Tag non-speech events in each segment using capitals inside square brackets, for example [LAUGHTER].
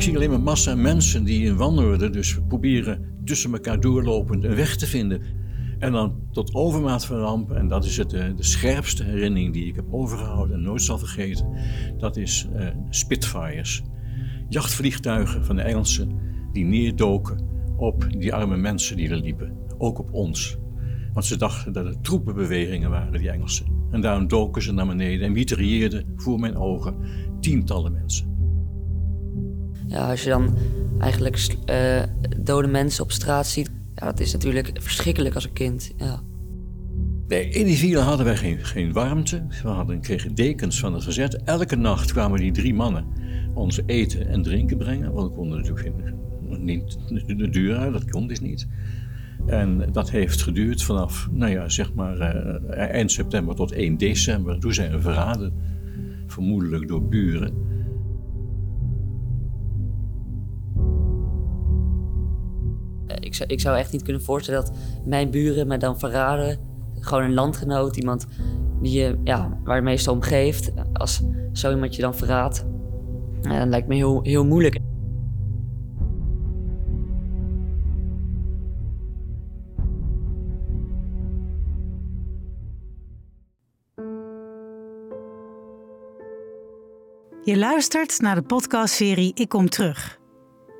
Ik zie alleen maar massa mensen die in wanorde dus proberen tussen elkaar doorlopend een weg te vinden. En dan tot overmaat van ramp, en dat is het, de, de scherpste herinnering die ik heb overgehouden en nooit zal vergeten, dat is uh, Spitfires. Jachtvliegtuigen van de Engelsen die neerdoken op die arme mensen die er liepen, ook op ons. Want ze dachten dat het troepenbewegingen waren, die Engelsen. En daarom doken ze naar beneden en mitrailleerden voor mijn ogen tientallen mensen. Ja, als je dan eigenlijk uh, dode mensen op straat ziet, ja, dat is natuurlijk verschrikkelijk als een kind. Ja. Nee, in die villa hadden wij geen, geen warmte. We hadden, kregen dekens van het verzet. Elke nacht kwamen die drie mannen ons eten en drinken brengen. Want we konden natuurlijk niet de deur uit, dat kon dus niet. En dat heeft geduurd vanaf, nou ja, zeg maar uh, eind september tot 1 december. Toen zijn we verraden, vermoedelijk door buren. Ik zou, ik zou echt niet kunnen voorstellen dat mijn buren me dan verraden. Gewoon een landgenoot, iemand die je, ja, waar je meestal om geeft. Als zo iemand je dan verraadt, dan lijkt me heel, heel moeilijk. Je luistert naar de podcastserie Ik Kom Terug,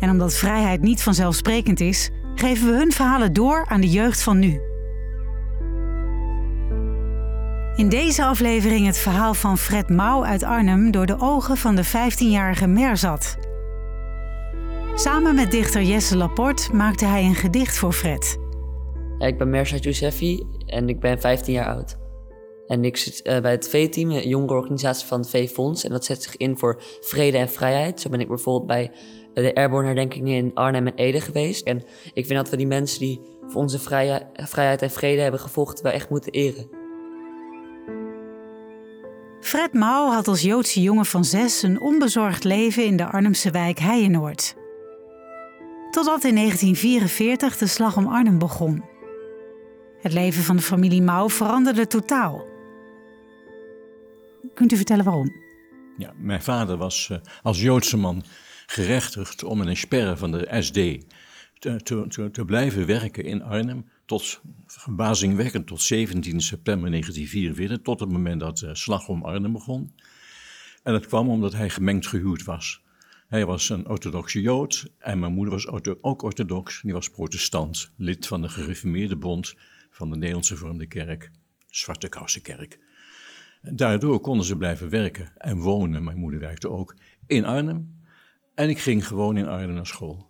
En omdat vrijheid niet vanzelfsprekend is, geven we hun verhalen door aan de jeugd van nu. In deze aflevering het verhaal van Fred Mouw uit Arnhem door de ogen van de 15-jarige Merzat. Samen met dichter Jesse Laporte maakte hij een gedicht voor Fred. ik ben Merzat Yousefi en ik ben 15 jaar oud. En ik zit uh, bij het V-team, een jongere organisatie van het V-fonds. En dat zet zich in voor vrede en vrijheid. Zo ben ik bijvoorbeeld bij de Airborne herdenkingen in Arnhem en Ede geweest. En ik vind dat we die mensen die voor onze vrijheid en vrede hebben gevochten, wel echt moeten eren. Fred Mouw had als Joodse jongen van zes een onbezorgd leven in de Arnhemse wijk Heijenoord. Totdat in 1944 de slag om Arnhem begon. Het leven van de familie Mouw veranderde totaal. Kunt u vertellen waarom? Ja, mijn vader was uh, als Joodse man gerechtigd om in een sperre van de SD te, te, te, blijven werken in Arnhem. Tot verbazingwekkend tot 17 september 1944, tot het moment dat de slag om Arnhem begon. En dat kwam omdat hij gemengd gehuwd was. Hij was een orthodoxe Jood en mijn moeder was ook orthodox. Die was protestant, lid van de gereformeerde bond van de Nederlandse Vormde Kerk, Zwarte Kousenkerk. Daardoor konden ze blijven werken en wonen. Mijn moeder werkte ook in Arnhem. En ik ging gewoon in Arnhem naar school.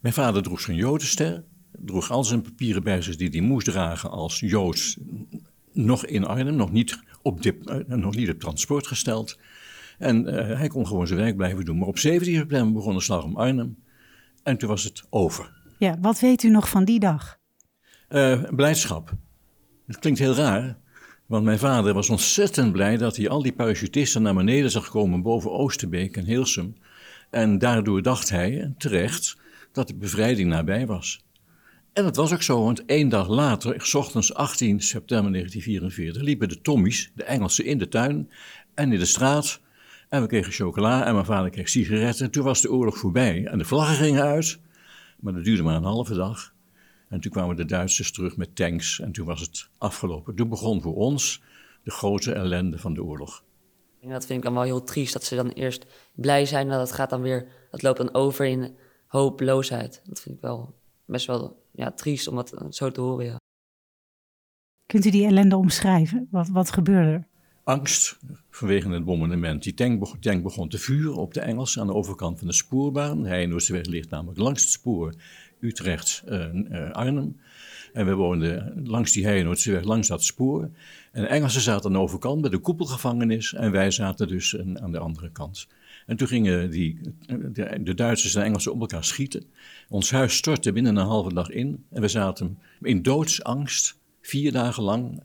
Mijn vader droeg zijn jodenster, droeg al zijn papieren bij zich die hij moest dragen als Joods, nog in Arnhem, nog niet op, dip, uh, nog niet op transport gesteld. En uh, hij kon gewoon zijn werk blijven doen. Maar op 17 september begon de slag om Arnhem en toen was het over. Ja, wat weet u nog van die dag? Uh, blijdschap. Het klinkt heel raar, want mijn vader was ontzettend blij dat hij al die parachutisten naar beneden zag komen boven Oosterbeek en Hilsum. En daardoor dacht hij, terecht, dat de bevrijding nabij was. En dat was ook zo, want één dag later, s ochtends 18 september 1944, liepen de Tommies, de Engelsen, in de tuin en in de straat. En we kregen chocola en mijn vader kreeg sigaretten. En toen was de oorlog voorbij en de vlaggen gingen uit. Maar dat duurde maar een halve dag. En toen kwamen de Duitsers terug met tanks en toen was het afgelopen. Toen begon voor ons de grote ellende van de oorlog. En dat vind ik dan wel heel triest, dat ze dan eerst blij zijn dat het gaat dan weer, dat loopt dan over in hopeloosheid. Dat vind ik wel best wel ja, triest om dat zo te horen, ja. Kunt u die ellende omschrijven? Wat, wat gebeurde er? Angst vanwege het bombardement. Die tank, begon, tank begon te vuren op de Engelsen aan de overkant van de spoorbaan. De Heijenoordseweg ligt namelijk langs het spoor Utrecht-Arnhem. en we woonden langs die Heijenoordseweg, langs dat spoor. En de Engelsen zaten aan de overkant bij de koepelgevangenis en wij zaten dus aan de andere kant. En toen gingen die, de, de Duitsers en Engelsen op elkaar schieten. Ons huis stortte binnen een halve dag in. En we zaten in doodsangst, vier dagen lang,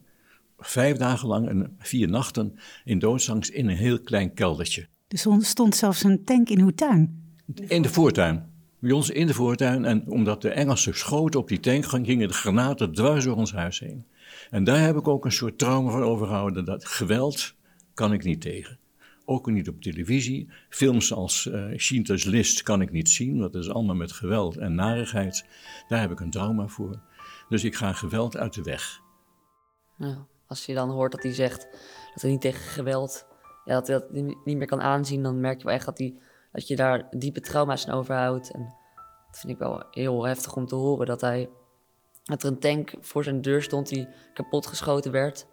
vijf dagen lang en vier nachten in doodsangst in een heel klein keldertje. Dus er stond zelfs een tank in uw tuin? In de voortuin. Bij ons in de voortuin. En omdat de Engelsen schoten op die tank, gingen de granaten dwars door ons huis heen. En daar heb ik ook een soort trauma van overgehouden. Dat geweld kan ik niet tegen. Ook niet op televisie. Films als uh, Schindler's List kan ik niet zien. Dat is allemaal met geweld en narigheid. Daar heb ik een trauma voor. Dus ik ga geweld uit de weg. Ja, als je dan hoort dat hij zegt dat hij niet tegen geweld... Dat hij dat niet meer kan aanzien, dan merk je wel echt dat, hij, dat je daar diepe trauma's aan overhoudt. En dat vind ik wel heel heftig om te horen. Dat, hij, dat er een tank voor zijn deur stond die kapotgeschoten werd.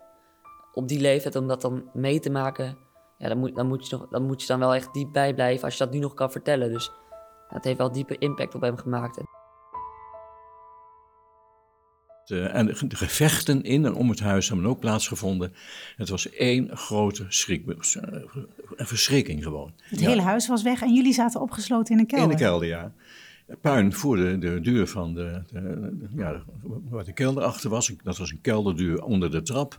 Op die leeftijd, om dat dan mee te maken ja, dan, moet, dan, moet je dan moet je dan wel echt diep bij blijven als je dat nu nog kan vertellen. Dus dat heeft wel diepe impact op hem gemaakt. De, en de, gevechten in en om het huis hebben ook plaatsgevonden. Het was één grote schrik, eh, een verschrikking gewoon. Het hele huis was weg en jullie zaten opgesloten in een kelder? In de kelder, ja. Puin voor de, de deur van de, ja, waar de kelder achter was. Dat was een kelderdeur onder de trap.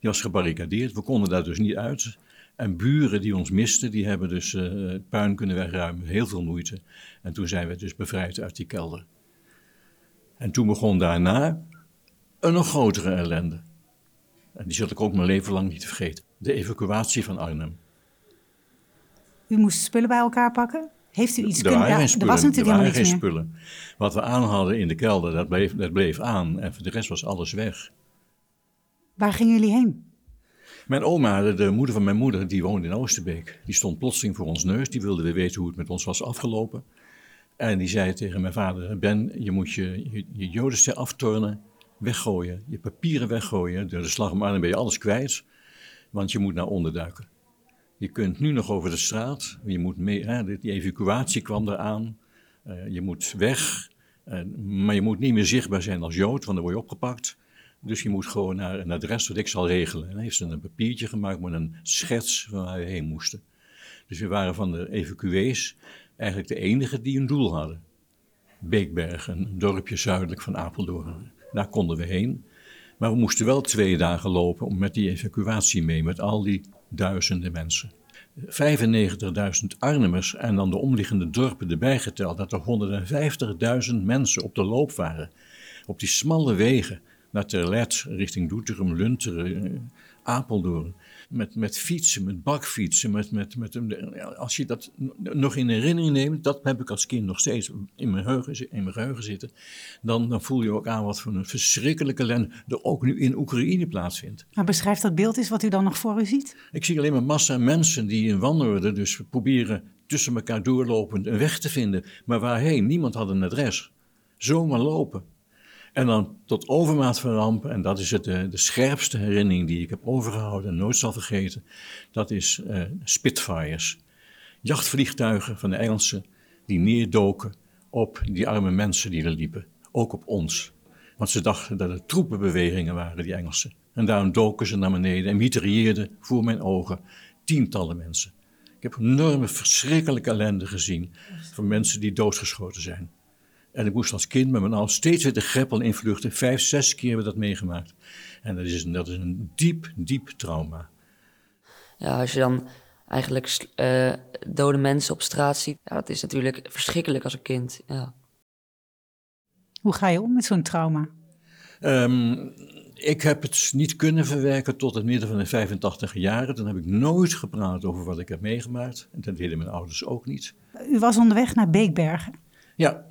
Die was gebarricadeerd. We konden daar dus niet uit. En buren die ons misten, die hebben dus uh, puin kunnen wegruimen. Heel veel moeite. En toen zijn we dus bevrijd uit die kelder. En toen begon daarna een nog grotere ellende. En die zal ik ook mijn leven lang niet vergeten. De evacuatie van Arnhem. U moest spullen bij elkaar pakken? Heeft u iets er kunnen... Waren spullen, er was natuurlijk er waren geen meer. spullen. Wat we aan hadden in de kelder, dat bleef, dat bleef aan. En voor de rest was alles weg. Waar gingen jullie heen? Mijn oma, de moeder van mijn moeder, die woonde in Oosterbeek. Die stond plotseling voor ons neus. Die wilde weer weten hoe het met ons was afgelopen. En die zei tegen mijn vader: Ben, je moet je, je, je jodenster aftornen, weggooien. Je papieren weggooien. Door de slag om Arnhem ben je alles kwijt. Want je moet naar onderduiken. Je kunt nu nog over de straat. Je moet mee, hè, die evacuatie kwam eraan. Uh, je moet weg. Uh, maar je moet niet meer zichtbaar zijn als Jood, want dan word je opgepakt. Dus je moet gewoon naar een adres wat ik zal regelen. En dan heeft een papiertje gemaakt met een schets waar we heen moesten. Dus we waren van de evacuees eigenlijk de enige die een doel hadden. Beekberg, een dorpje zuidelijk van Apeldoorn. Daar konden we heen. Maar we moesten wel twee dagen lopen om met die evacuatie mee, met al die duizenden mensen. 95.000 Arnhemmers en dan de omliggende dorpen erbij geteld, dat er 150.000 mensen op de loop waren. Op die smalle wegen naar Terlet, richting Doetinchem, Lunteren, Apeldoorn. Met, met fietsen, met bakfietsen. Met, met, met, als je dat nog in herinnering neemt, dat heb ik als kind nog steeds in mijn geheugen, in mijn geheugen zitten. Dan, dan voel je ook aan wat voor een verschrikkelijke ellende er ook nu in Oekraïne plaatsvindt. Maar beschrijf dat beeld eens wat u dan nog voor u ziet. Ik zie alleen maar massa mensen die in wanorde dus proberen tussen elkaar doorlopend een weg te vinden. Maar waarheen? Niemand had een adres. Zomaar lopen. En dan tot overmaat van ramp, en dat is het, de, de scherpste herinnering die ik heb overgehouden en nooit zal vergeten, dat is uh, Spitfires. Jachtvliegtuigen van de Engelsen die neerdoken op die arme mensen die er liepen, ook op ons. Want ze dachten dat het troepenbewegingen waren, die Engelsen. En daarom doken ze naar beneden en mitrailleerden voor mijn ogen tientallen mensen. Ik heb enorme, verschrikkelijke ellende gezien van mensen die doodgeschoten zijn. En ik moest als kind met mijn ouders steeds weer de greppel invluchten. Vijf, zes keer hebben we dat meegemaakt. En dat is, dat is een diep, diep trauma. Ja, als je dan eigenlijk uh, dode mensen op straat ziet, ja, dat is natuurlijk verschrikkelijk als een kind. Ja. Hoe ga je om met zo'n trauma? Um, ik heb het niet kunnen verwerken tot het midden van de 85 jaren. Dan heb ik nooit gepraat over wat ik heb meegemaakt. En dat deden mijn ouders ook niet. U was onderweg naar Beekbergen. Ja,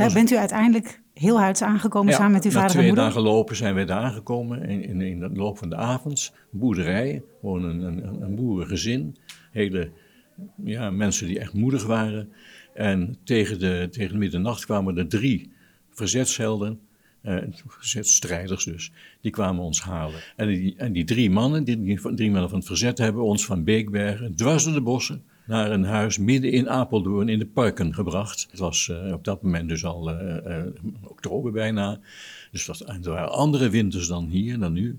daar bent u uiteindelijk heel huids aangekomen ja, samen met uw vader en moeder? twee dagen lopen zijn wij daar aangekomen in, in, in de loop van de avonds. Boerderij, gewoon een, een, een boerengezin. Hele ja, mensen die echt moedig waren. En tegen de, tegen de middernacht kwamen er drie verzetshelden, verzetstrijders dus, die kwamen ons halen. En die, en die drie mannen, die, die drie mannen van het verzet, hebben ons van Beekbergen dwars door de bossen naar een huis midden in Apeldoorn in de parken gebracht. Het was uh, op dat moment dus al uh, uh, oktober bijna. Dus dat, er waren andere winters dan hier, dan nu.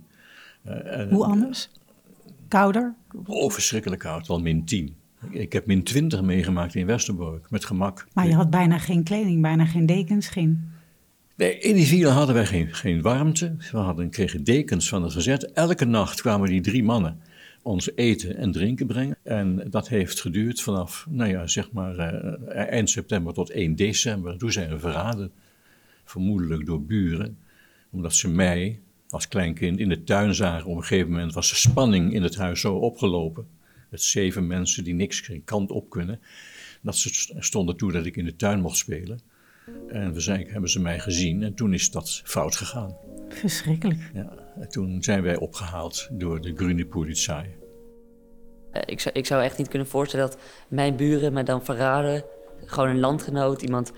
Hoe anders? Kouder? Oh, verschrikkelijk koud, wel min 10. Ik heb min 20 meegemaakt in Westerbork, met gemak. Maar je had bijna geen kleding, bijna geen dekens, geen... Nee, in die villa hadden wij geen, geen warmte. We hadden, kregen dekens van het verzet. Elke nacht kwamen die drie mannen ons eten en drinken brengen. En dat heeft geduurd vanaf, nou ja, zeg maar eh, eind september tot 1 december. Toen zijn we verraden, vermoedelijk door buren, omdat ze mij als kleinkind in de tuin zagen. Op een gegeven moment was de spanning in het huis zo opgelopen. Met zeven mensen die niks geen kant op kunnen. Dat ze stonden toe dat ik in de tuin mocht spelen. En waarschijnlijk hebben ze mij gezien en toen is dat fout gegaan. Verschrikkelijk. Ja, toen zijn wij opgehaald door de Grüne. Eh, Ik zou, ik zou echt niet kunnen voorstellen dat mijn buren me dan verraden. Gewoon een landgenoot, iemand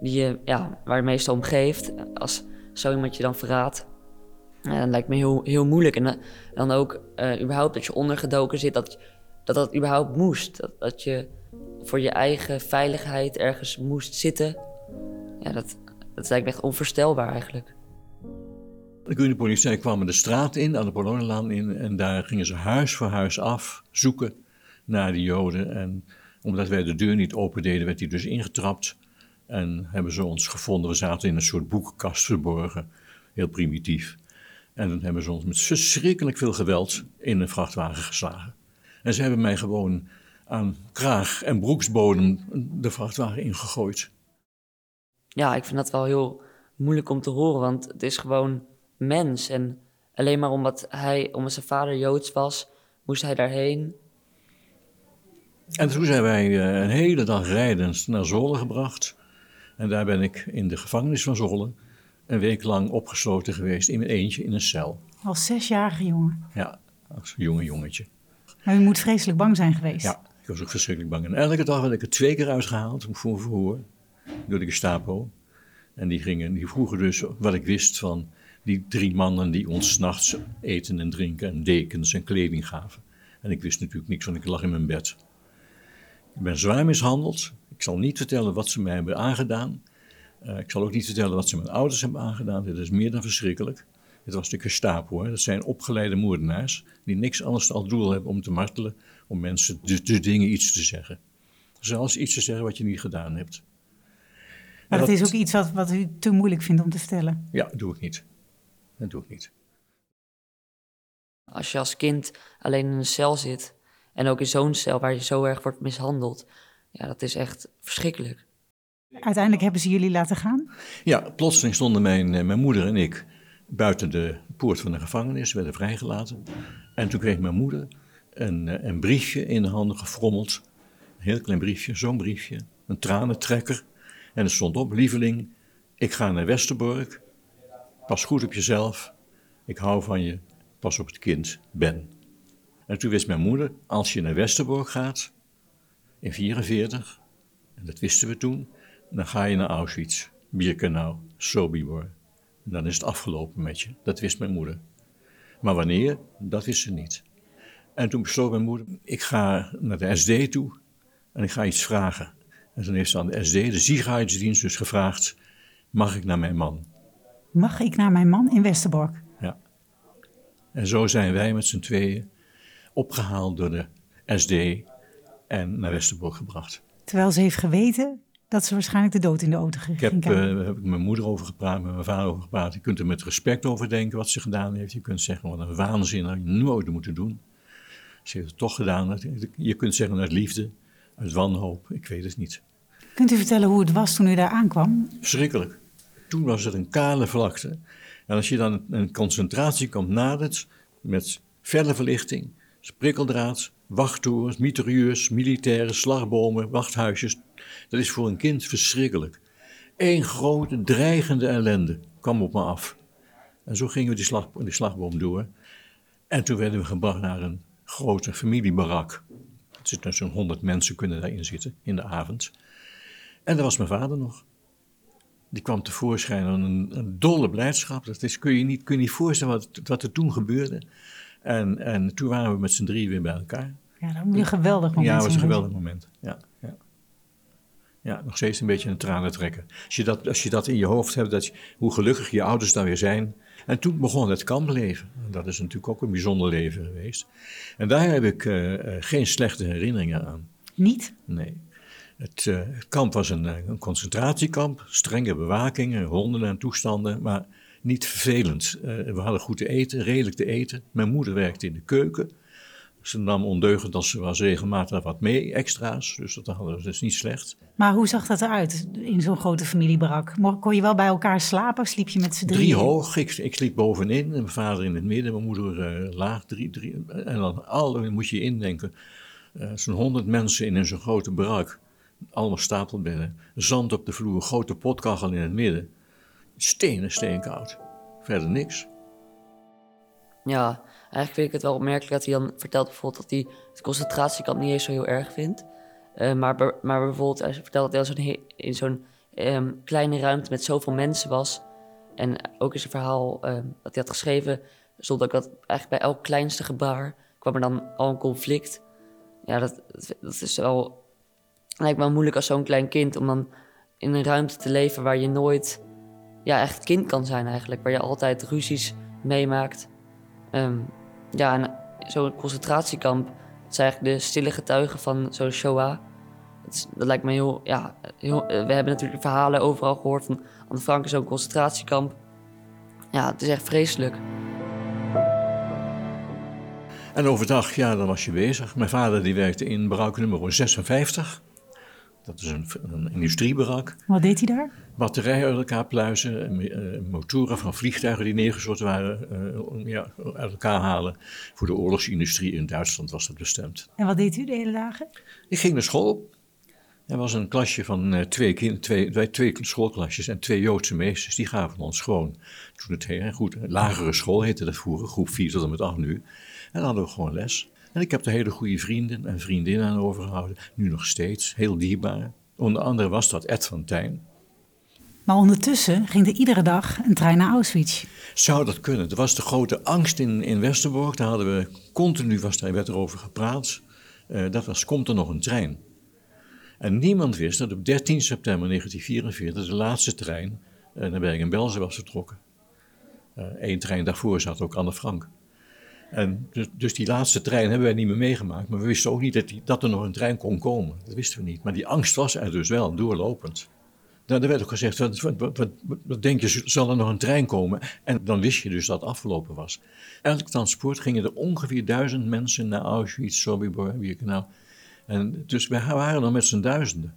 die je, ja, waar je meestal om geeft. Als zo iemand je dan verraadt. Lijkt me heel, heel moeilijk. En eh, dan ook eh, überhaupt dat je ondergedoken zit, dat dat, dat überhaupt moest. Dat, dat je voor je eigen veiligheid ergens moest zitten. Ja, dat, dat lijkt me echt onvoorstelbaar eigenlijk. De Grüne Polizei kwam de straat in, aan de Polonenlaan in, en daar gingen ze huis voor huis af zoeken naar de Joden. En omdat wij de deur niet opendeden, werd hij dus ingetrapt. En hebben ze ons gevonden. We zaten in een soort boekenkast verborgen, heel primitief. En dan hebben ze ons met verschrikkelijk veel geweld in een vrachtwagen geslagen. En ze hebben mij gewoon aan kraag en broeksbodem de vrachtwagen ingegooid. Ja, ik vind dat wel heel moeilijk om te horen, want het is gewoon mens. En alleen maar omdat hij, omdat zijn vader Joods was, moest hij daarheen. En toen zijn wij eh, een hele dag rijdend naar Zwolle gebracht. En daar ben ik in de gevangenis van Zwolle een week lang opgesloten geweest in mijn eentje in een cel. Als zesjarige jongen. Ja, als jonge jongetje. Maar u moet vreselijk bang zijn geweest. Ja, ik was ook verschrikkelijk bang. En elke dag werd ik er twee keer uitgehaald voor een verhoor door de Gestapo. En die, gingen, die vroegen dus wat ik wist van die drie mannen die ons 's nachts eten en drinken en dekens en kleding gaven. En ik wist natuurlijk niks, want ik lag in mijn bed. Ik ben zwaar mishandeld. Ik zal niet vertellen wat ze mij hebben aangedaan. Eh, ik zal ook niet vertellen wat ze mijn ouders hebben aangedaan. Dit is meer dan verschrikkelijk. Dit was de Gestapo. Hè. Dat zijn opgeleide moordenaars die niks anders als doel hebben om te martelen, om mensen de, de dingen iets te zeggen. Zelfs iets te zeggen wat je niet gedaan hebt. Maar dat is ook iets wat, wat u te moeilijk vindt om te vertellen. Ja, doe ik niet. Dat doe ik niet. Als je als kind alleen in een cel zit, en ook in zo'n cel waar je zo erg wordt mishandeld, ja, dat is echt verschrikkelijk. Uiteindelijk hebben ze jullie laten gaan. Ja, plotseling stonden mijn, eh, mijn moeder en ik buiten de poort van de gevangenis, werden vrijgelaten. En toen kreeg mijn moeder een, eh, een briefje in de handen gefrommeld. Een heel klein briefje, zo'n briefje. Een tranentrekker. En er stond op, lieveling, ik ga naar Westerbork. Pas goed op jezelf. Ik hou van je. Pas op het kind, Ben. En toen wist mijn moeder, als je naar Westerbork gaat, in 44, en dat wisten we toen, dan ga je naar Auschwitz, Birkenau, Sobibor. En dan is het afgelopen met je. Dat wist mijn moeder. Maar wanneer, dat wist ze niet. En toen besloot mijn moeder, ik ga naar de SD toe en ik ga iets vragen. En toen heeft ze aan de SD, de Ziegenhuisdienst, dus gevraagd, mag ik naar mijn man? Mag ik naar mijn man in Westerbork? Ja. En zo zijn wij met z'n tweeën opgehaald door de SD en naar Westerbork gebracht. Terwijl ze heeft geweten dat ze waarschijnlijk de dood in de auto ging Ik heb, eh, heb ik mijn moeder over gepraat, met mijn vader over gepraat. Je kunt er met respect over denken wat ze gedaan heeft. Je kunt zeggen, wat een waanzin, dat had je nooit moeten doen. Ze heeft het toch gedaan. Je kunt zeggen uit liefde, uit wanhoop, ik weet het niet. Kunt u vertellen hoe het was toen u daar aankwam? Verschrikkelijk. Toen was het een kale vlakte. En als je dan een concentratiekamp nadert met felle verlichting, prikkeldraad, wachttorens, mitrailleurs, militairen, slagbomen, wachthuisjes, dat is voor een kind verschrikkelijk. Eén grote dreigende ellende kwam op me af. En zo gingen we die, slag, die slagboom door. En toen werden we gebracht naar een grote familiebarak. Er zitten zo'n honderd mensen kunnen daarin zitten in de avond. En daar was mijn vader nog. Die kwam tevoorschijn aan een, een dolle blijdschap. Dat is, kun, je niet, kun je niet voorstellen wat, wat er toen gebeurde. En, en toen waren we met z'n drieën weer bij elkaar. Ja, dat moet een geweldig moment ja, het was een geweldig moment. Ja, ja. ja, nog steeds een beetje een tranen trekken. Als je dat, als je dat in je hoofd hebt, dat je, hoe gelukkig je ouders dan weer zijn. En toen begon het kampleven. En Dat is natuurlijk ook een bijzonder leven geweest. En daar heb ik eh, eh, geen slechte herinneringen aan. Niet? Nee. Het, uh, het kamp was een, een, concentratiekamp, strenge bewaking, honden en toestanden, maar niet vervelend. Uh, we hadden goed te eten, redelijk te eten. Mijn moeder werkte in de keuken. Ze nam ondeugend als ze was regelmatig wat mee, extra's. Dus dat hadden we dus niet slecht. Maar hoe zag dat eruit in zo'n grote familiebarak? Kon je wel bij elkaar slapen? Sliep je met z'n drieën? Drie hoog. Ik, ik, sliep bovenin. En mijn vader in het midden, mijn moeder uh, laag. Drie, drie, en dan al, moet je indenken. Uh, zo'n honderd mensen in zo'n grote barak. Allemaal stapelbedden. Zand op de vloer, grote potkachel in het midden. Stenen, steenkoud. Verder niks. Ja, eigenlijk vind ik het wel opmerkelijk dat hij dan vertelt bijvoorbeeld dat hij het concentratiekamp niet eens zo heel erg vindt. Uh, maar, maar bijvoorbeeld, hij vertelt dat hij in zo'n um, kleine ruimte met zoveel mensen was. En ook in zijn verhaal um, dat hij had geschreven, stond ook dat eigenlijk bij elk kleinste gebaar kwam er dan al een conflict. Ja, dat, dat is wel, lijkt me wel moeilijk als zo'n klein kind om dan in een ruimte te leven waar je nooit ja, echt kind kan zijn eigenlijk. Waar je altijd ruzies meemaakt. Um, ja, zo'n concentratiekamp, het is eigenlijk de stille getuigen van zo'n Shoah. Dat, lijkt me heel, ja, heel, we hebben natuurlijk verhalen overal gehoord van Anne Frank is zo'n concentratiekamp. Ja, het is echt vreselijk. En overdag, ja, dan was je bezig. Mijn vader die werkte in barak nummer 56. Dat is een, een industriebarak. Wat deed hij daar? Batterijen uit elkaar pluizen, uh, motoren van vliegtuigen die neergezet waren, uh, ja, uit elkaar halen. Voor de oorlogsindustrie in Duitsland was dat bestemd. En wat deed u de hele dagen? Ik ging naar school. Er was een klasje van uh, twee, kind, twee, twee schoolklasjes en twee Joodse meesters. Die gaven ons gewoon, toen het heel goed, lagere school heette dat vroeger, groep 4 tot en met 8 nu. En dan hadden we gewoon les. En ik heb er hele goede vrienden en vriendinnen aan overgehouden. Nu nog steeds, heel dierbaar. Onder andere was dat Ed van Tijn. Maar ondertussen ging er iedere dag een trein naar Auschwitz. Zou dat kunnen? Er was de grote angst in, in Westerbork. Daar hadden we continu, was daar, werd er over gepraat. Uh, dat was, komt er nog een trein? En niemand wist dat op 13 september 1944 de laatste trein uh, naar Bergen-Belsen was vertrokken. Eén uh, trein daarvoor zat ook Anne Frank. En dus, dus, die laatste trein hebben wij niet meer meegemaakt. Maar we wisten ook niet dat, dat er nog een trein kon komen. Dat wisten we niet. Maar die angst was er dus wel, doorlopend. Nou, er werd ook gezegd, wat, wat, wat, denk je, zal er nog een trein komen? En dan wist je dus dat het afgelopen was. Elk transport gingen er ongeveer duizend mensen naar Auschwitz, Sobibor, Birkenau. En dus we waren nog met z'n duizenden.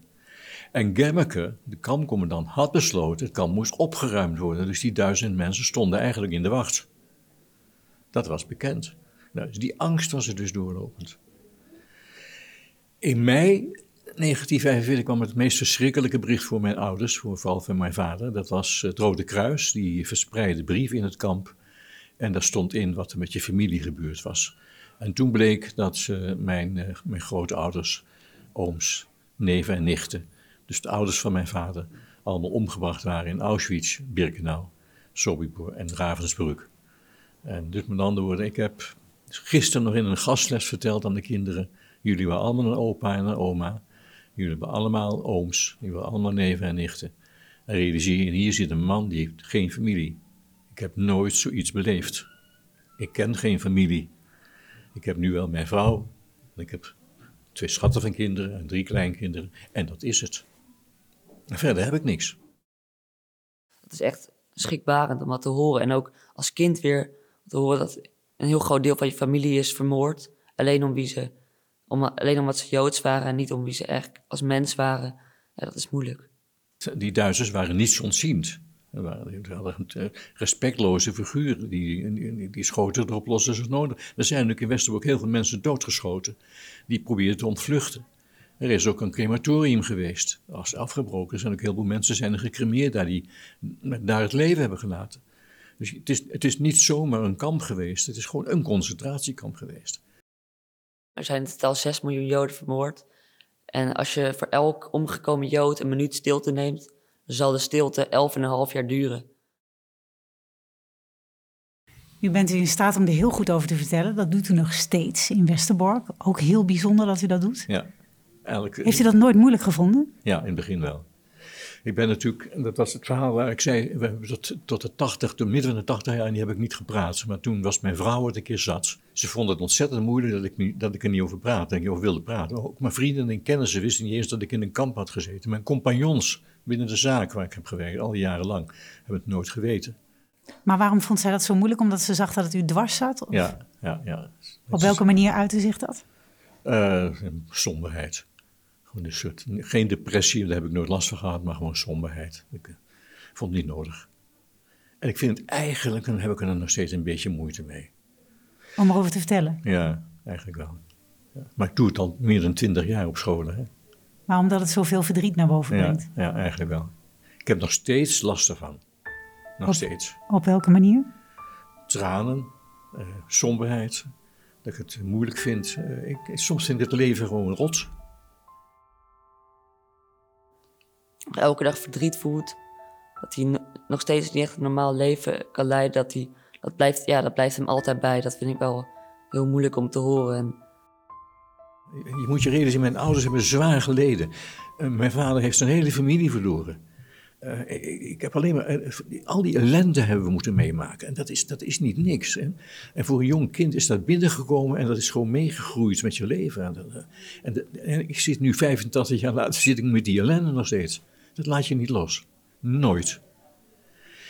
En Gemmeke, de kampcommandant, had besloten, het kamp moest opgeruimd worden. Dus die duizend mensen stonden eigenlijk in de wacht. Dat was bekend. Nou, dus die angst was er dus doorlopend. In mei 1945 kwam het meest verschrikkelijke bericht voor mijn ouders, voor vooral van mijn vader. Dat was het Rode Kruis, die verspreidde brieven in het kamp. En daar stond in wat er met je familie gebeurd was. En toen bleek dat uh, mijn, uh, mijn grootouders, ooms, neven en nichten, dus de ouders van mijn vader, allemaal omgebracht waren in Auschwitz, Birkenau, Sobibor en Ravensbrück. En dus met andere woorden, ik heb gisteren nog in een gastles verteld aan de kinderen, jullie waren allemaal een opa en een oma. Jullie hebben allemaal ooms, jullie hebben allemaal neven en nichten. En realiseer je, hier zit een man die heeft geen familie. Ik heb nooit zoiets beleefd. Ik ken geen familie. Ik heb nu wel mijn vrouw. Ik heb twee schatten van kinderen en drie kleinkinderen. En dat is het. Verder heb ik niks. Het is echt schrikbarend om dat te horen. En ook als kind weer te horen dat een heel groot deel van je familie is vermoord. Alleen om wie ze om, alleen omdat ze Joods waren en niet om wie ze echt als mens waren. Dat is moeilijk. Die Duitsers waren niets ontziend. Ze hadden respectloze figuren, die, die, die schoten erop los als nodig. Er zijn natuurlijk in Westerbork heel veel mensen doodgeschoten, die probeerden te ontvluchten. Er is ook een crematorium geweest, als afgebroken. Zijn ook heel veel mensen zijn er gecremeerd daar die daar het leven hebben gelaten. Dus het is, het is niet zomaar een kamp geweest, het is gewoon een concentratiekamp geweest. Er zijn in totaal 6 miljoen Joden vermoord. En als je voor elk omgekomen Jood een minuut stilte neemt, zal de stilte 11,5 jaar duren. Nu bent u in staat om er heel goed over te vertellen. Dat doet u nog steeds in Westerbork. Ook heel bijzonder dat u dat doet. Ja, eigenlijk. Heeft u dat nooit moeilijk gevonden? Ja, in het begin wel. Ik ben natuurlijk, dat was het verhaal waar ik zei, we hebben tot, tot de 80, de midden van de 80 jaar, die heb ik niet gepraat. Maar toen was mijn vrouw het een keer zat. Ze vond het ontzettend moeilijk dat ik, dat ik er niet over praatte, dat ik over wilde praten. Ook mijn vrienden en kennissen wisten niet eens dat ik in een kamp had gezeten. Mijn compagnons binnen de zaak waar ik heb gewerkt, al die jaren lang, hebben het nooit geweten. Maar waarom vond zij dat zo moeilijk? Omdat ze zag dat het u dwars zat? Of Ja, ja, ja. Op welke manier uitte zich dat? Somberheid. Gewoon een soort, geen depressie, daar heb ik nooit last van gehad, maar gewoon somberheid. Ik eh, vond het niet nodig. En ik vind het eigenlijk, dan heb ik er nog steeds een beetje moeite mee. Om erover te vertellen. Ja, eigenlijk wel. Ja. Maar ik doe het al meer dan twintig jaar op scholen. Hè? Maar omdat het zoveel verdriet naar boven brengt. ja, eigenlijk wel. Ik heb nog steeds last ervan. Nog Op- steeds. Op welke manier? Tranen, eh, somberheid, dat ik het moeilijk vind. Eh, ik, soms vind ik het leven gewoon rot. Elke dag verdriet voelt. Dat hij no- nog steeds niet echt een normaal leven kan leiden. Dat, hij, dat, blijft, ja, dat blijft hem altijd bij. Dat vind ik wel heel moeilijk om te horen. En Je moet je realiseren, mijn ouders hebben zwaar geleden. Eh, mijn vader heeft zijn hele familie verloren. Eh, ik, heb alleen maar, eh, al die ellende hebben we moeten meemaken. En dat is, dat is niet niks. Hè? En voor een jong kind is dat binnengekomen en dat is gewoon meegegroeid met je leven. En, en ik zit nu 85 jaar later, zit ik met die ellende nog steeds. Dat laat je niet los. Nooit.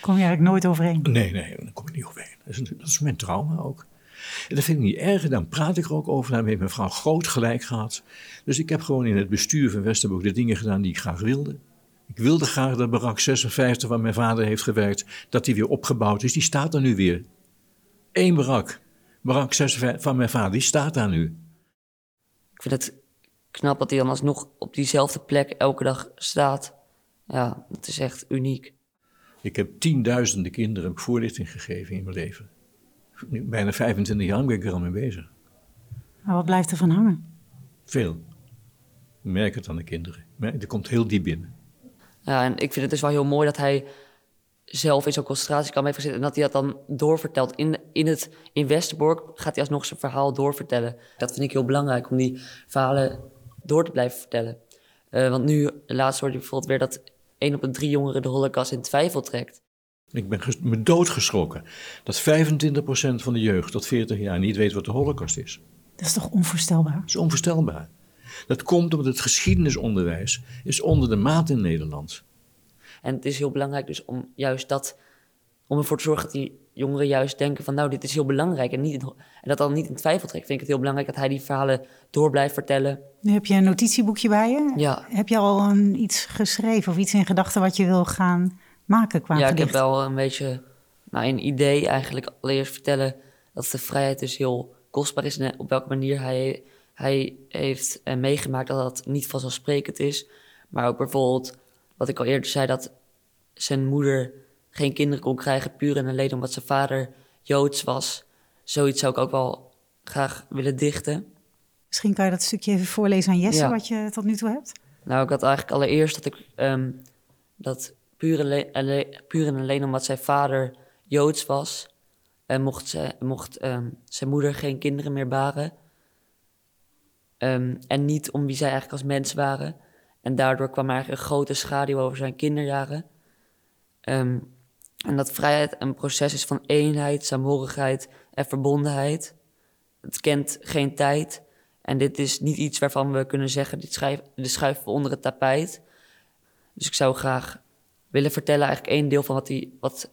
Kom je eigenlijk nooit overheen? Nee, nee, daar kom ik niet overheen. Dat is, dat is mijn trauma ook. En dat vind ik niet erg, dan praat ik er ook over. Daarmee heeft mijn vrouw groot gelijk gehad. Dus ik heb gewoon in het bestuur van Westerbork de dingen gedaan die ik graag wilde. Ik wilde graag dat barak 56, waar mijn vader heeft gewerkt, dat die weer opgebouwd is. Die staat er nu weer. Eén barak. Barak 56 van mijn vader, die staat daar nu. ik vind het knap dat hij dan alsnog op diezelfde plek elke dag staat. Ja, dat is echt uniek. Ik heb tienduizenden kinderen voorlichting gegeven in mijn leven. Nu, Bijna 25 jaar ben ik er al mee bezig. Maar wat blijft er van hangen? Veel. Ik merk het aan de kinderen. Er komt heel diep binnen. Ja, en ik vind het dus wel heel mooi dat hij zelf in zo'n concentratiekamp heeft gezeten... en dat hij dat dan doorvertelt. In, in, het, in Westerbork gaat hij alsnog zijn verhaal doorvertellen. Dat vind ik heel belangrijk, om die verhalen door te blijven vertellen. Eh, want nu, laatst hoorde ik bijvoorbeeld weer... dat één op de drie jongeren de holocaust in twijfel trekt. Ik ben me doodgeschrokken dat 25% van de jeugd tot 40 jaar niet weet wat de holocaust is. Dat is toch onvoorstelbaar? Dat is onvoorstelbaar. Dat komt omdat het geschiedenisonderwijs is onder de maat in Nederland. En het is heel belangrijk dus om juist dat... om ervoor te zorgen dat die jongeren juist denken van... nou, dit is heel belangrijk en, niet in- en dat dan niet in twijfel trekt. Vind ik het heel belangrijk dat hij die verhalen door blijft vertellen. Nu heb je een notitieboekje bij je. Ja. Heb je al een, iets geschreven of iets in gedachten wat je wil gaan maken qua ja, ik heb wel een beetje nou, een idee eigenlijk. Allereerst vertellen dat de vrijheid dus heel kostbaar is... en op welke manier hij, hij heeft eh, meegemaakt dat dat niet vanzelfsprekend is. Maar ook bijvoorbeeld, wat ik al eerder zei... dat zijn moeder geen kinderen kon krijgen... puur en alleen omdat zijn vader Joods was. Zoiets zou ik ook wel graag willen dichten. Misschien kan je dat stukje even voorlezen aan Jesse, Ja. wat je tot nu toe hebt. Nou, ik had eigenlijk allereerst dat ik ehm, dat puur en, alleen- alleen- puur en alleen omdat zijn vader Joods was, en mocht, ze, mocht ehm, zijn moeder geen kinderen meer baren. Ehm, en niet om wie zij eigenlijk als mens waren. En daardoor kwam er eigenlijk een grote schaduw over zijn kinderjaren. En dat vrijheid een proces is van eenheid, saamhorigheid en verbondenheid. Het kent geen tijd. En dit is niet iets waarvan we kunnen zeggen, dit, schrijf, dit schuiven we onder het tapijt. Dus ik zou graag willen vertellen eigenlijk één deel van wat, hij, wat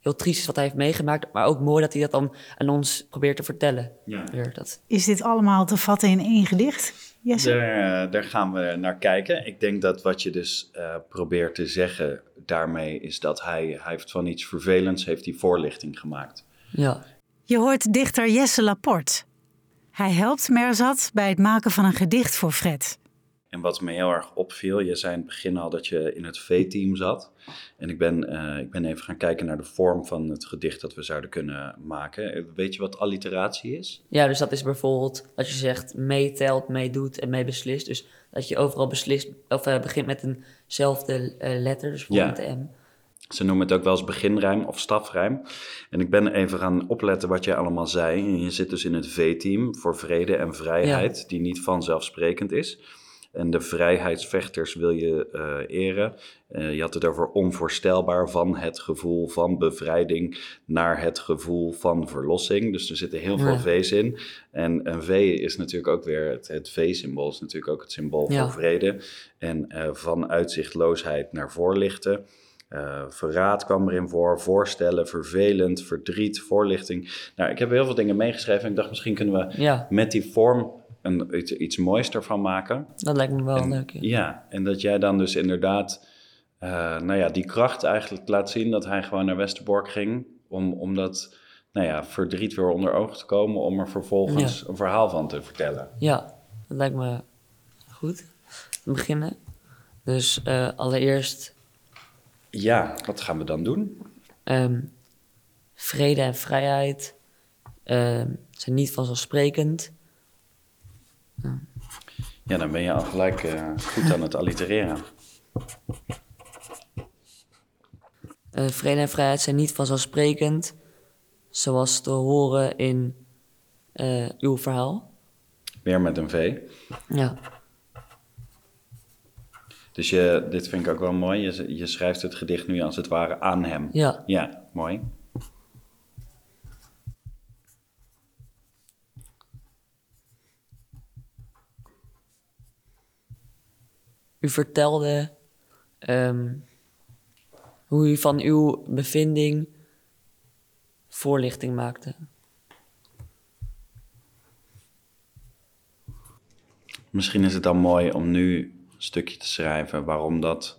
heel triest is wat hij heeft meegemaakt. Maar ook mooi dat hij dat dan aan ons probeert te vertellen. Ja. Dat, Is dit allemaal te vatten in één gedicht, Daar, eh, daar gaan we naar kijken. Ik denk dat wat je dus eh, probeert te zeggen daarmee is dat hij, hij heeft van iets vervelends heeft hij voorlichting gemaakt. ja. Je hoort dichter Jesse Laporte. Hij helpt Merzat bij het maken van een gedicht voor Fred. En wat me heel erg opviel, je zei in het begin al dat je in het V-team zat. En ik ben, eh, ik ben even gaan kijken naar de vorm van het gedicht dat we zouden kunnen maken. Weet je wat alliteratie is? ja, dus dat is bijvoorbeeld dat je zegt meetelt, meedoet en meebeslist. Dus dat je overal beslist, of eh, begint met eenzelfde eh, letter, dus bijvoorbeeld Ja. de M. Ze noemen het ook wel eens beginrijm of stafrijm. En ik ben even gaan opletten wat jij allemaal zei. En je zit dus in het V-team voor vrede en vrijheid, die niet vanzelfsprekend is. En de vrijheidsvechters wil je eh, eren. Eh, je had het over onvoorstelbaar van het gevoel van bevrijding naar het gevoel van verlossing. Dus er zitten heel veel. V's in. En een V is natuurlijk ook weer, het, het V-symbool is natuurlijk ook het symbool Ja. voor vrede. En eh, van uitzichtloosheid naar voorlichten. Verraad kwam erin voor, voorstellen, vervelend, verdriet, voorlichting. Nou, ik heb heel veel dingen meegeschreven en ik dacht misschien kunnen we Ja, met die vorm een, iets, iets moois ervan maken. dat lijkt me wel En- leuk. Ja. Ja, en dat jij dan dus inderdaad, eh, nou ja, die kracht eigenlijk laat zien dat hij gewoon naar Westerbork ging. Om, om dat, nou ja, verdriet weer onder ogen te komen, om er vervolgens een verhaal van te vertellen. Ja, dat lijkt me goed. We beginnen. Dus eh, allereerst Ja, wat gaan we dan doen? ehm, vrede en vrijheid ehm, zijn niet vanzelfsprekend. Ja, dan ben je al gelijk eh, goed aan het allitereren. Eh, vrede en vrijheid zijn niet vanzelfsprekend, zoals te horen in eh, uw verhaal. Weer met een V. Ja, Dus je, dit vind ik ook wel mooi. Je, je schrijft het gedicht nu als het ware aan hem. ja, Ja, mooi. U vertelde ehm, hoe u van uw bevinding voorlichting maakte. Misschien is het dan mooi om nu een stukje te schrijven waarom dat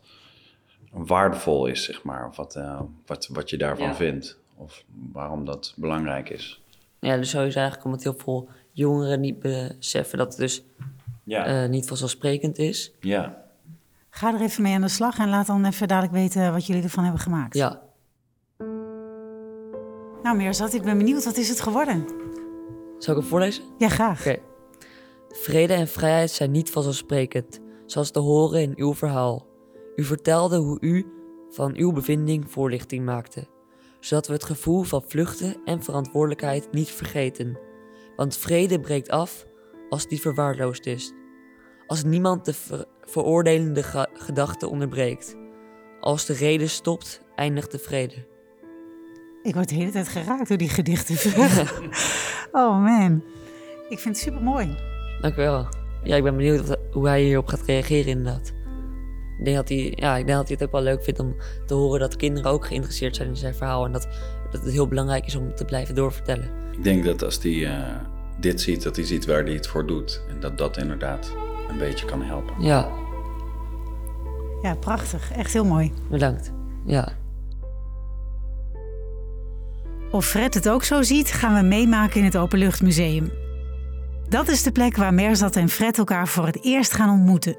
waardevol is, zeg maar. Of wat, eh, wat, wat je daarvan Ja. vindt. Of waarom dat belangrijk is. Ja, dus sowieso eigenlijk omdat heel veel jongeren niet beseffen dat het dus Ja. eh, niet vanzelfsprekend is. ja. Ga er even mee aan de slag en laat dan even dadelijk weten wat jullie ervan hebben gemaakt. Ja, Nou, Meerzat, ik ben benieuwd. Wat is het geworden? zal ik hem voorlezen? Ja, graag. Oké. Vrede en vrijheid zijn niet vanzelfsprekend, zoals te horen in uw verhaal. U vertelde hoe u van uw bevinding voorlichting maakte, zodat we het gevoel van vluchten en verantwoordelijkheid niet vergeten. Want vrede breekt af als die verwaarloosd is. Als niemand de ver- veroordelende ge- gedachte onderbreekt. Als de reden stopt, eindigt de vrede. Ik word de hele tijd geraakt door die gedichten. [LAUGHS] oh man. Ik vind het super mooi. Dank u wel. Ja, ik ben benieuwd wat- hoe hij hierop gaat reageren inderdaad. Ik denk, dat hij, ja, ik denk dat hij het ook wel leuk vindt om te horen dat kinderen ook geïnteresseerd zijn in zijn verhaal. En dat, dat het heel belangrijk is om te blijven doorvertellen. Ik denk dat als hij eh, dit ziet, dat hij ziet waar hij het voor doet. En dat dat inderdaad een beetje kan helpen. Ja, Ja, prachtig. Echt heel mooi. bedankt. Ja, Of Fred het ook zo ziet, gaan we meemaken in het Openluchtmuseum. Dat is de plek waar Merzat en Fred elkaar voor het eerst gaan ontmoeten.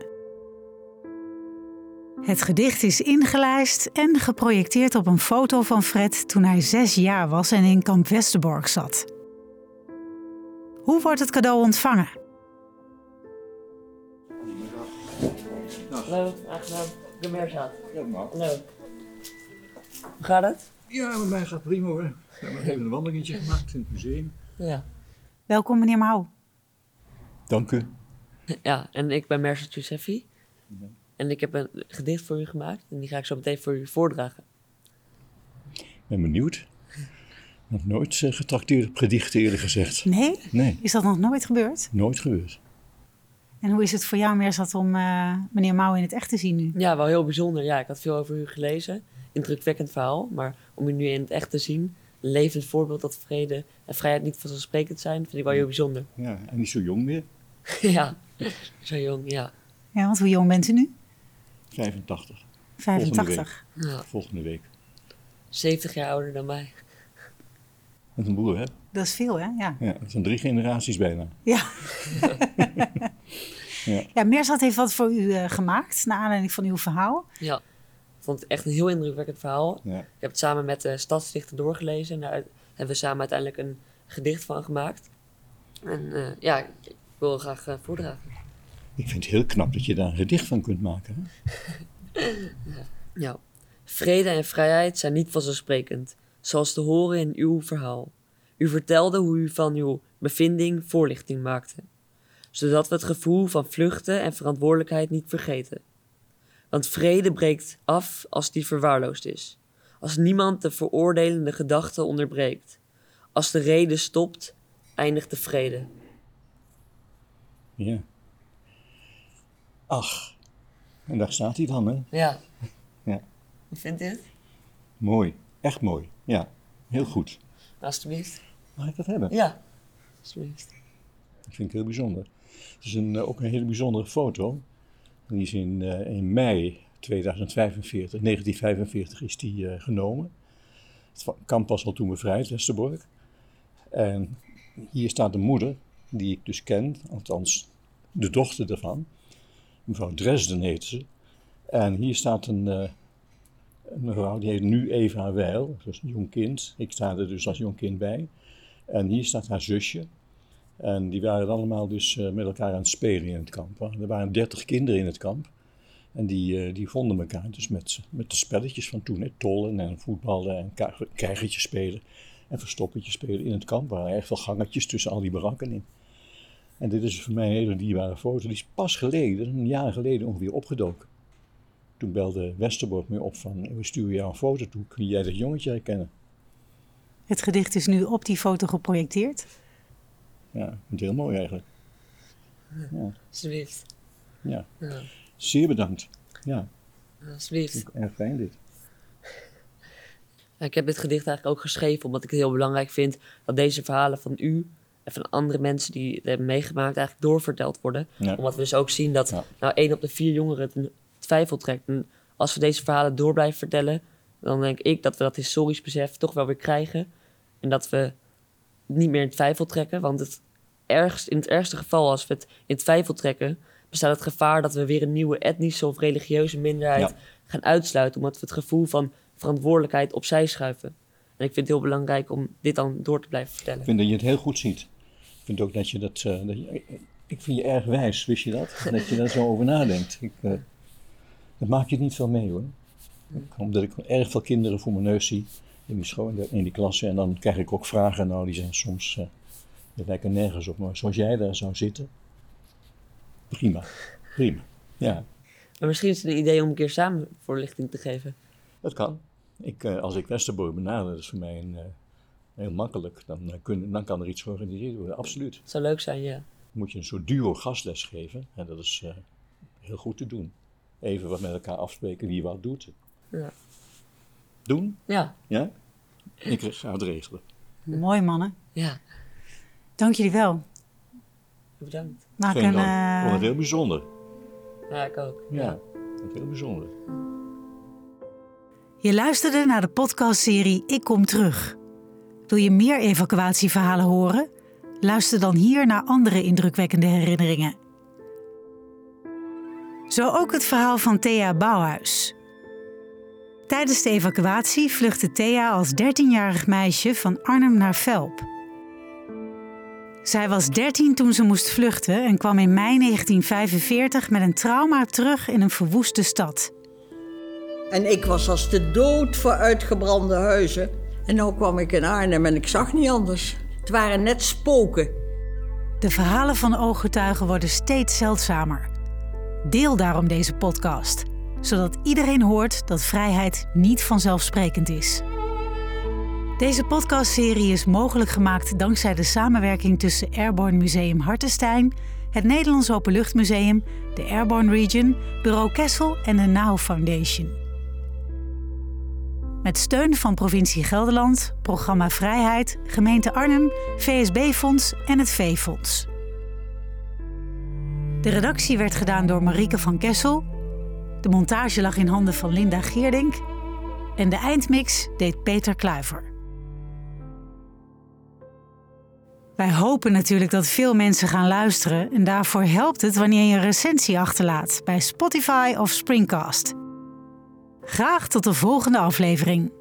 Het gedicht is ingelijst en geprojecteerd op een foto van Fred toen hij zes jaar was en in kamp Westerbork zat. Hoe wordt het cadeau ontvangen? Hallo, aangenaam. De Meerzaad. Ja, maar. Hallo. Hoe gaat het? Ja, met mij gaat prima hoor. We hebben even een wandelingetje gemaakt in het museum. Ja. Welkom, meneer Mouw. Dank u. Ja, en ik ben Merzat Yousefi. En ik heb een gedicht voor u gemaakt en die ga ik zo meteen voor u voordragen. Ik ben benieuwd. Nog nooit uh, getrakteerd op gedichten eerlijk gezegd. Nee? Nee, Is dat nog nooit gebeurd? nooit gebeurd. En hoe is het voor jou, Merzat, om eh, meneer Mouw in het echt te zien nu? Ja, wel heel bijzonder. Ja, ik had veel over u gelezen. Indrukwekkend verhaal. Maar om u nu in het echt te zien, een levend voorbeeld dat vrede en vrijheid niet vanzelfsprekend zijn, vind ik wel heel bijzonder. Ja, en niet zo jong meer. [LAUGHS] ja, zo jong, ja. Ja, want hoe jong bent u nu? 85. 85. ja. Volgende week. 70 jaar ouder dan mij. Met een broer, hè? Dat is veel, hè? Ja. Ja, dat zijn drie generaties bijna. Ja. [LAUGHS] [LAUGHS] Ja. ja, Meerzat heeft wat voor u eh, gemaakt, naar aanleiding van uw verhaal. Ja. Ik vond het echt een heel indrukwekkend verhaal. Ja. Ik heb het samen met de stadsdichter doorgelezen en daar hebben we samen uiteindelijk een gedicht van gemaakt. En eh, ja, ik wil graag eh, voordragen. Ik vind het heel knap dat je daar een gedicht van kunt maken. Hè? [LAUGHS] Ja. Vrede en vrijheid zijn niet vanzelfsprekend, zoals te horen in uw verhaal. U vertelde hoe u van uw bevinding voorlichting maakte, zodat we het gevoel van vluchten en verantwoordelijkheid niet vergeten. Want vrede breekt af als die verwaarloosd is, als niemand de veroordelende gedachte onderbreekt. Als de reden stopt, eindigt de vrede. Ja. Ach, en daar staat hij dan, hè? Ja. [LAUGHS] Ja. Hoe vindt u het? Mooi, echt mooi. Ja, heel goed. Alsjeblieft. Mag ik dat hebben? Ja. Alsjeblieft. Dat vind ik heel bijzonder. Het is eh, ook een hele bijzondere foto. Die is in, eh, in mei 2045, 1945 is die eh, genomen. Het kamp was al toen bevrijd, Westerbork. En hier staat de moeder, die ik dus ken, althans de dochter ervan. Mevrouw Dresden heet ze. En hier staat een, eh, een mevrouw, die heet nu Eva Weil, dat is een jong kind. Ik sta er dus als jong kind bij. En hier staat haar zusje. En die waren allemaal dus eh, met elkaar aan het spelen in het kamp. Er waren dertig kinderen in het kamp. En die, eh, die vonden elkaar dus met, met de spelletjes van toen. Hè, tollen en voetballen en krijgertjes spelen. En verstoppertjes spelen in het kamp. Er waren echt veel gangetjes tussen al die barakken in. En dit is voor mij een hele dierbare foto. Die is pas geleden, een jaar geleden ongeveer, opgedoken. Toen belde Westerbork me op van, we sturen jou een foto toe. Kun jij dat jongetje herkennen? Het gedicht is nu op die foto geprojecteerd. Ja, ik vind het heel mooi eigenlijk. Ja, Alsjeblieft. ja. Ja. zeer bedankt. Ja, Alsjeblieft. erg fijn dit. Ik heb dit gedicht eigenlijk ook geschreven omdat ik het heel belangrijk vind dat deze verhalen van u en van andere mensen die het hebben meegemaakt eigenlijk doorverteld worden. Ja. Omdat we dus ook zien dat Ja. nou één op de vier jongeren twijfel trekt. En als we deze verhalen door blijven vertellen, dan denk ik dat we dat historisch besef toch wel weer krijgen. En dat we niet meer in twijfel trekken. Want het ergst, in het ergste geval, als we het in twijfel trekken, bestaat het gevaar dat we weer een nieuwe etnische of religieuze minderheid Ja. gaan uitsluiten. Omdat we het gevoel van verantwoordelijkheid opzij schuiven. En ik vind het heel belangrijk om dit dan door te blijven vertellen. Ik vind dat je het heel goed ziet. Ik vind ook dat je dat. eh, dat je, ik vind je erg wijs, wist je dat? [LAUGHS] Dat je daar zo over nadenkt. Ik, eh, dat maak je niet veel mee hoor. Omdat ik erg veel kinderen voor mijn neus zie in die, school, in in die klasse. En dan krijg ik ook vragen. Nou, die zijn soms. die lijken nergens op. Maar zoals jij daar zou zitten. Prima. Prima. Ja, Maar misschien is het een idee om een keer samen voorlichting te geven. dat kan. Ik, eh, als ik Westerbork benader, dat is voor mij een, eh, heel makkelijk. Dan, kun, dan kan er iets georganiseerd worden. Absoluut. Het zou leuk zijn, ja. moet je een soort duo gastles geven. En dat is heel goed te doen. Even wat met elkaar afspreken wie wat doet. Ja. Doen? Ja, Ja? Ik ga het regelen. Mooi mannen. ja. Dank jullie wel. Bedankt. Maak Geen een. Ik eh, vond het heel bijzonder. Ja, ik ook. Ja, ik vond het heel bijzonder. Je luisterde naar de podcastserie Ik Kom Terug. Wil je meer evacuatieverhalen horen? Luister dan hier naar andere indrukwekkende herinneringen. Zo ook het verhaal van Thea Bouwhuis. Tijdens de evacuatie vluchtte Thea als 13-jarig meisje van Arnhem naar Velp. Zij was 13 toen ze moest vluchten en kwam in mei 1945 met een trauma terug in een verwoeste stad. En ik was als de dood voor uitgebrande huizen. En nu kwam ik in Arnhem en ik zag niet anders. Het waren net spoken. De verhalen van ooggetuigen worden steeds zeldzamer. Deel daarom deze podcast, zodat iedereen hoort dat vrijheid niet vanzelfsprekend is. Deze podcastserie is mogelijk gemaakt dankzij de samenwerking tussen Airborne Museum Hartenstein, het Nederlands Openluchtmuseum, de Airborne Region, Bureau Kessel en de NOW Foundation. Met steun van provincie Gelderland, Programma Vrijheid, Gemeente Arnhem, VSB-fonds en het V-fonds. De redactie werd gedaan door Marieke van Kessel. De montage lag in handen van Linda Geerdink. En de eindmix deed Peter Kluiver. Wij hopen natuurlijk dat veel mensen gaan luisteren en daarvoor helpt het wanneer je een recensie achterlaat bij Spotify of Springcast. Graag tot de volgende aflevering.